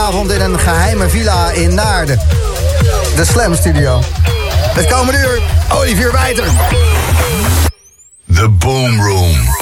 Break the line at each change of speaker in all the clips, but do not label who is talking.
vanavond in een geheime villa in Naarden. De Slam Studio. Het komende uur, Olivier Wijter.
The Boom Room.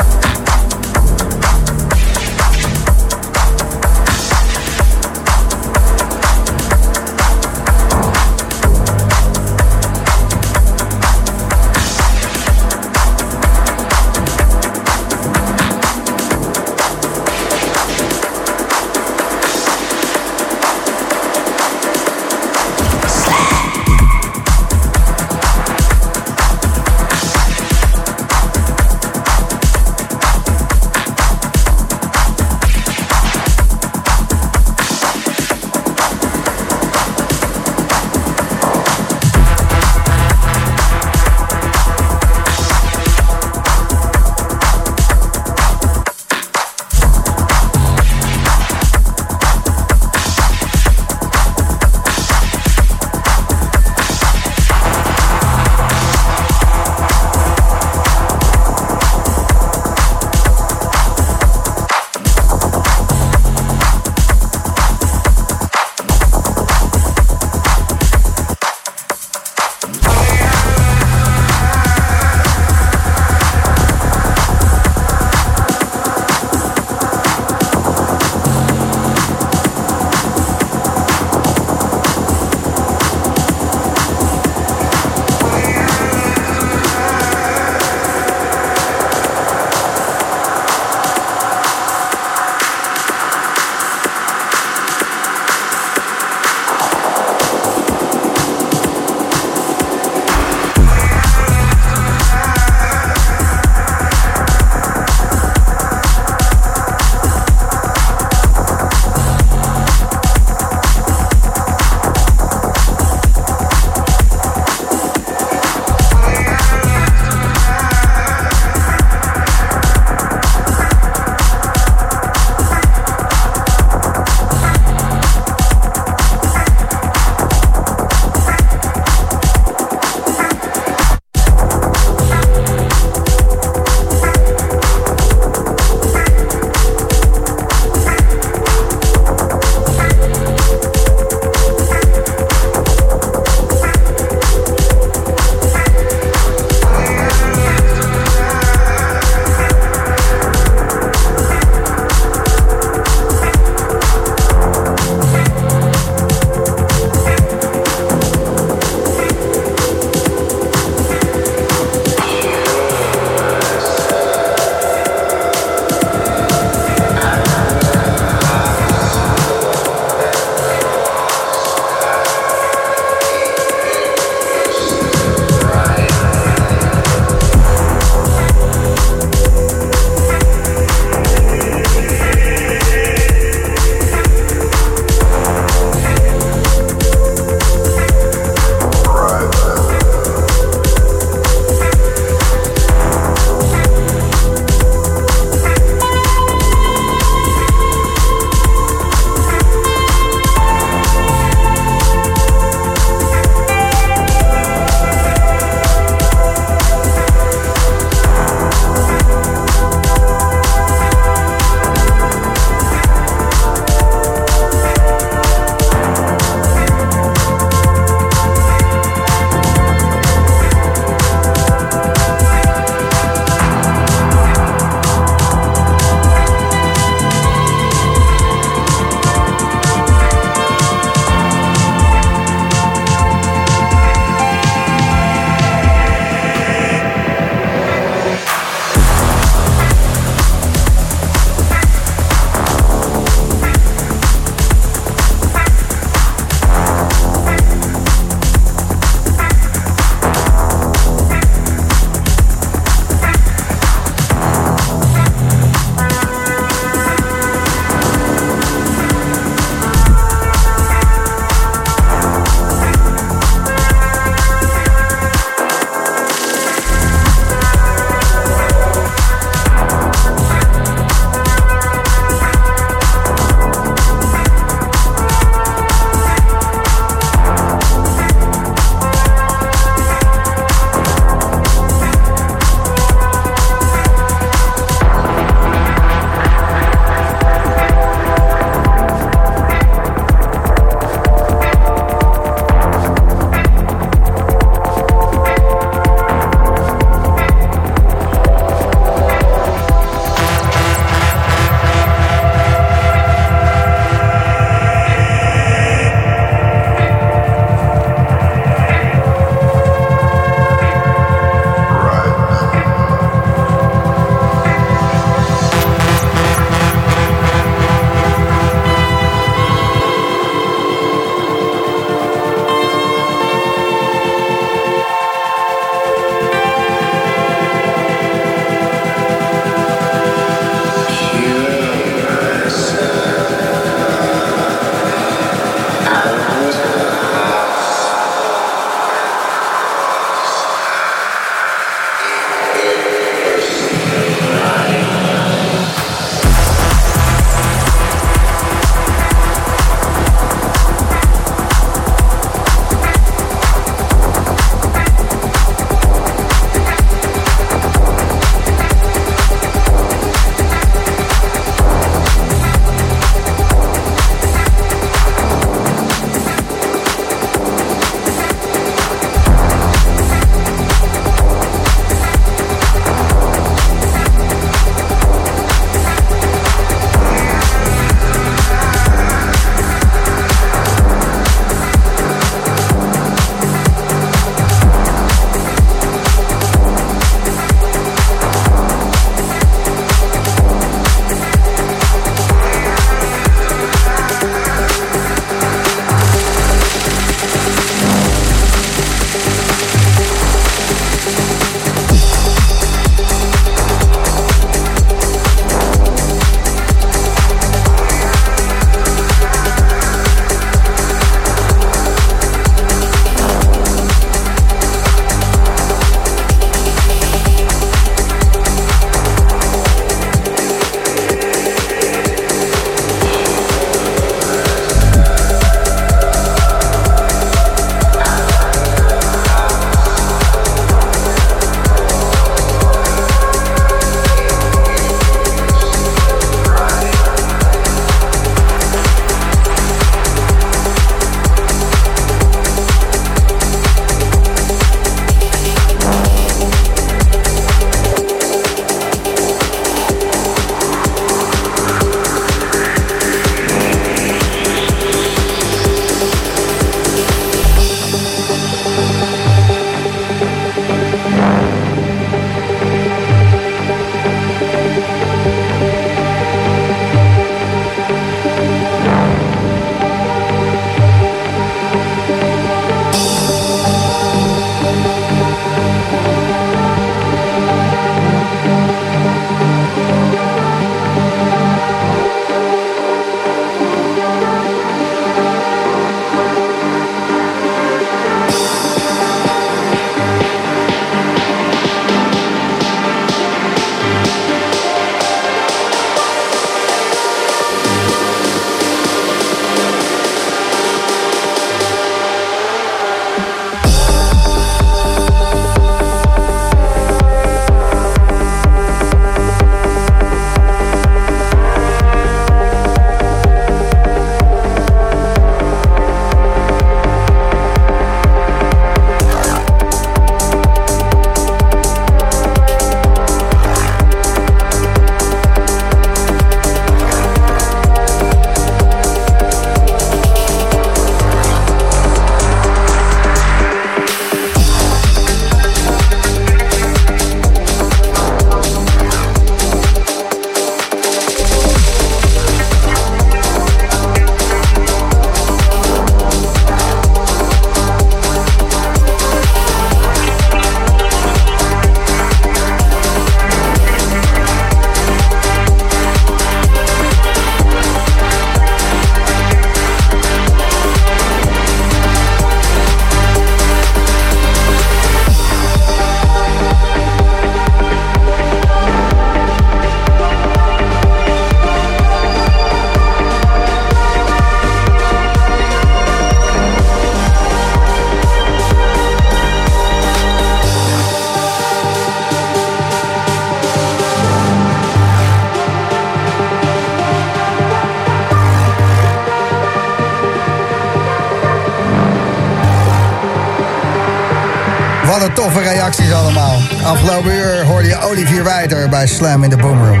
Afgelopen uur hoorde je Olivier Wijter bij Slam in de Boomroom.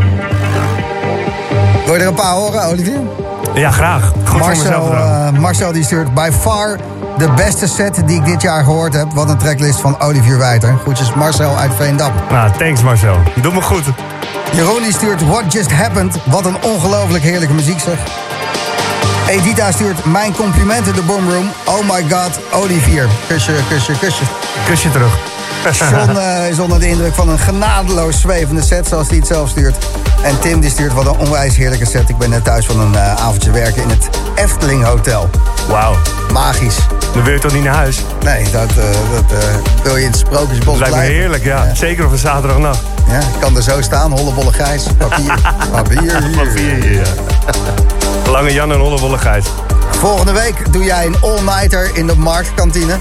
Wil je er een paar horen, Olivier?
Ja, graag. Goed voor mezelf
Marcel, eh, Marcel die stuurt by far de beste set die ik dit jaar gehoord heb. Wat een tracklist van Olivier Wijter. Groetjes Marcel uit Veendam.
Nou, thanks Marcel. Doe me goed.
Jeroen die stuurt What Just Happened. Wat een ongelooflijk heerlijke muziek zeg. Edita stuurt mijn complimenten de Boomroom. Oh my god, Olivier. Kusje, kusje, kusje.
Kusje terug.
John eh, is onder de indruk van een genadeloos zwevende set, zoals hij het zelf stuurt. En Tim die stuurt wat een onwijs heerlijke set. Ik ben net thuis van een eh, avondje werken in het Efteling Hotel.
Wauw.
Magisch.
Dan wil je toch niet naar huis?
Nee, dat, eh, dat wil je in het Sprookjesbos
Dat lijkt me
blijven.
heerlijk, ja. Zeker op een zaterdagnacht.
Ja, ik kan er zo staan, hollebolle grijs, papier, papier hier.
Papier hier, ja. Lange Jan en Hollebolle Gijs.
Volgende week doe jij een all-nighter in de marktkantine.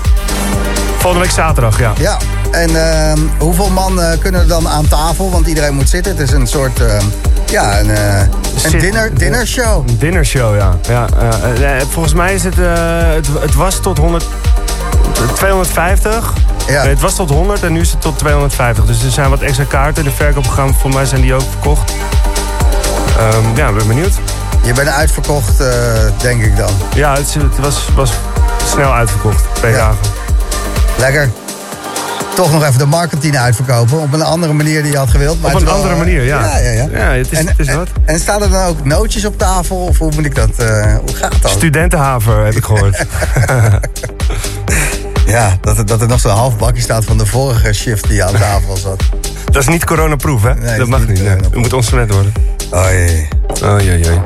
Volgende week zaterdag, ja.
Ja, en ehm, hoeveel man eh, kunnen er dan aan tafel? Want iedereen moet zitten. Het is een soort, ehm, ja, een, eh, een dinner, dinnershow.
Een dinnershow, ja. ja eh, volgens mij is het, het... Het was tot 100... 250.
Ja.
Nee, het was tot 100 en nu is het tot 250. Dus er zijn wat extra kaarten. De verkoopprogramma, voor mij zijn die ook verkocht. Ehm, ja, ik ben benieuwd.
Je bent uitverkocht, denk ik dan.
Ja, het, was, was snel uitverkocht. Twee
Ja.
dagen.
Lekker. Toch nog even de marktkantine uitverkopen. Op een andere manier die je had gewild. Maar
Op een
wel,
andere manier, ja.
Ja, ja, ja.
Het is,
en,
het is wat.
En, staan er dan ook nootjes op tafel? Of hoe moet ik dat... eh, hoe gaat dat?
Studentenhaven, heb ik gehoord.
Ja, dat er, dat er nog zo'n half bakje staat van de vorige shift die aan tafel zat.
dat is niet coronaproof, hè?
dat
mag
niet.
Nee. Het moet ontsmet worden.
Oei.
Oh, jee, jee.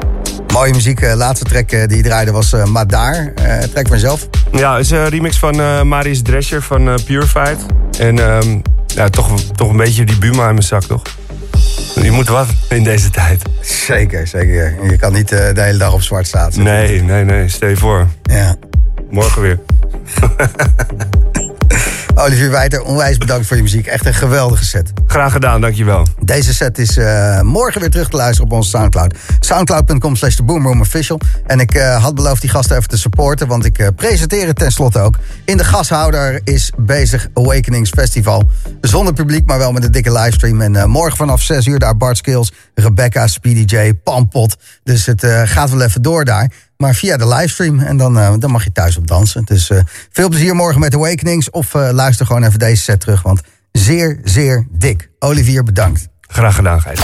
Mooie muziek. eh, laatste track eh, die je draaide was Madaar. Eh track van jezelf.
Ja, het is een remix van Marius Drescher van Purified. En ehm, ja, toch, toch een beetje die Buma in mijn zak, toch? Je moet wat in deze tijd.
Zeker, zeker. Je kan niet eh, de hele dag op zwart staan.
Nee, nee, nee. Stel je voor.
Ja.
Morgen weer.
Olivier Wijter, onwijs bedankt voor je muziek. Echt een geweldige set.
Graag gedaan, dankjewel.
Deze set is eh, morgen weer terug te luisteren op onze Soundcloud. Soundcloud.com slash Official. En ik eh, had beloofd die gasten even te supporten, want ik eh, presenteer het tenslotte ook. In de gashouder is bezig Awakenings Festival. Zonder publiek, maar wel met een dikke livestream. En morgen vanaf 6 uur daar Bart Skills, Rebecca, Speedy J, Pampot. Dus het gaat wel even door daar. Maar via de livestream. En dan, eh, dan mag je thuis op dansen. Dus eh, veel plezier morgen met Awakenings. Of eh, luister gewoon even deze set terug, want zeer, zeer dik. Olivier, bedankt.
Graag gedaan, Gijs.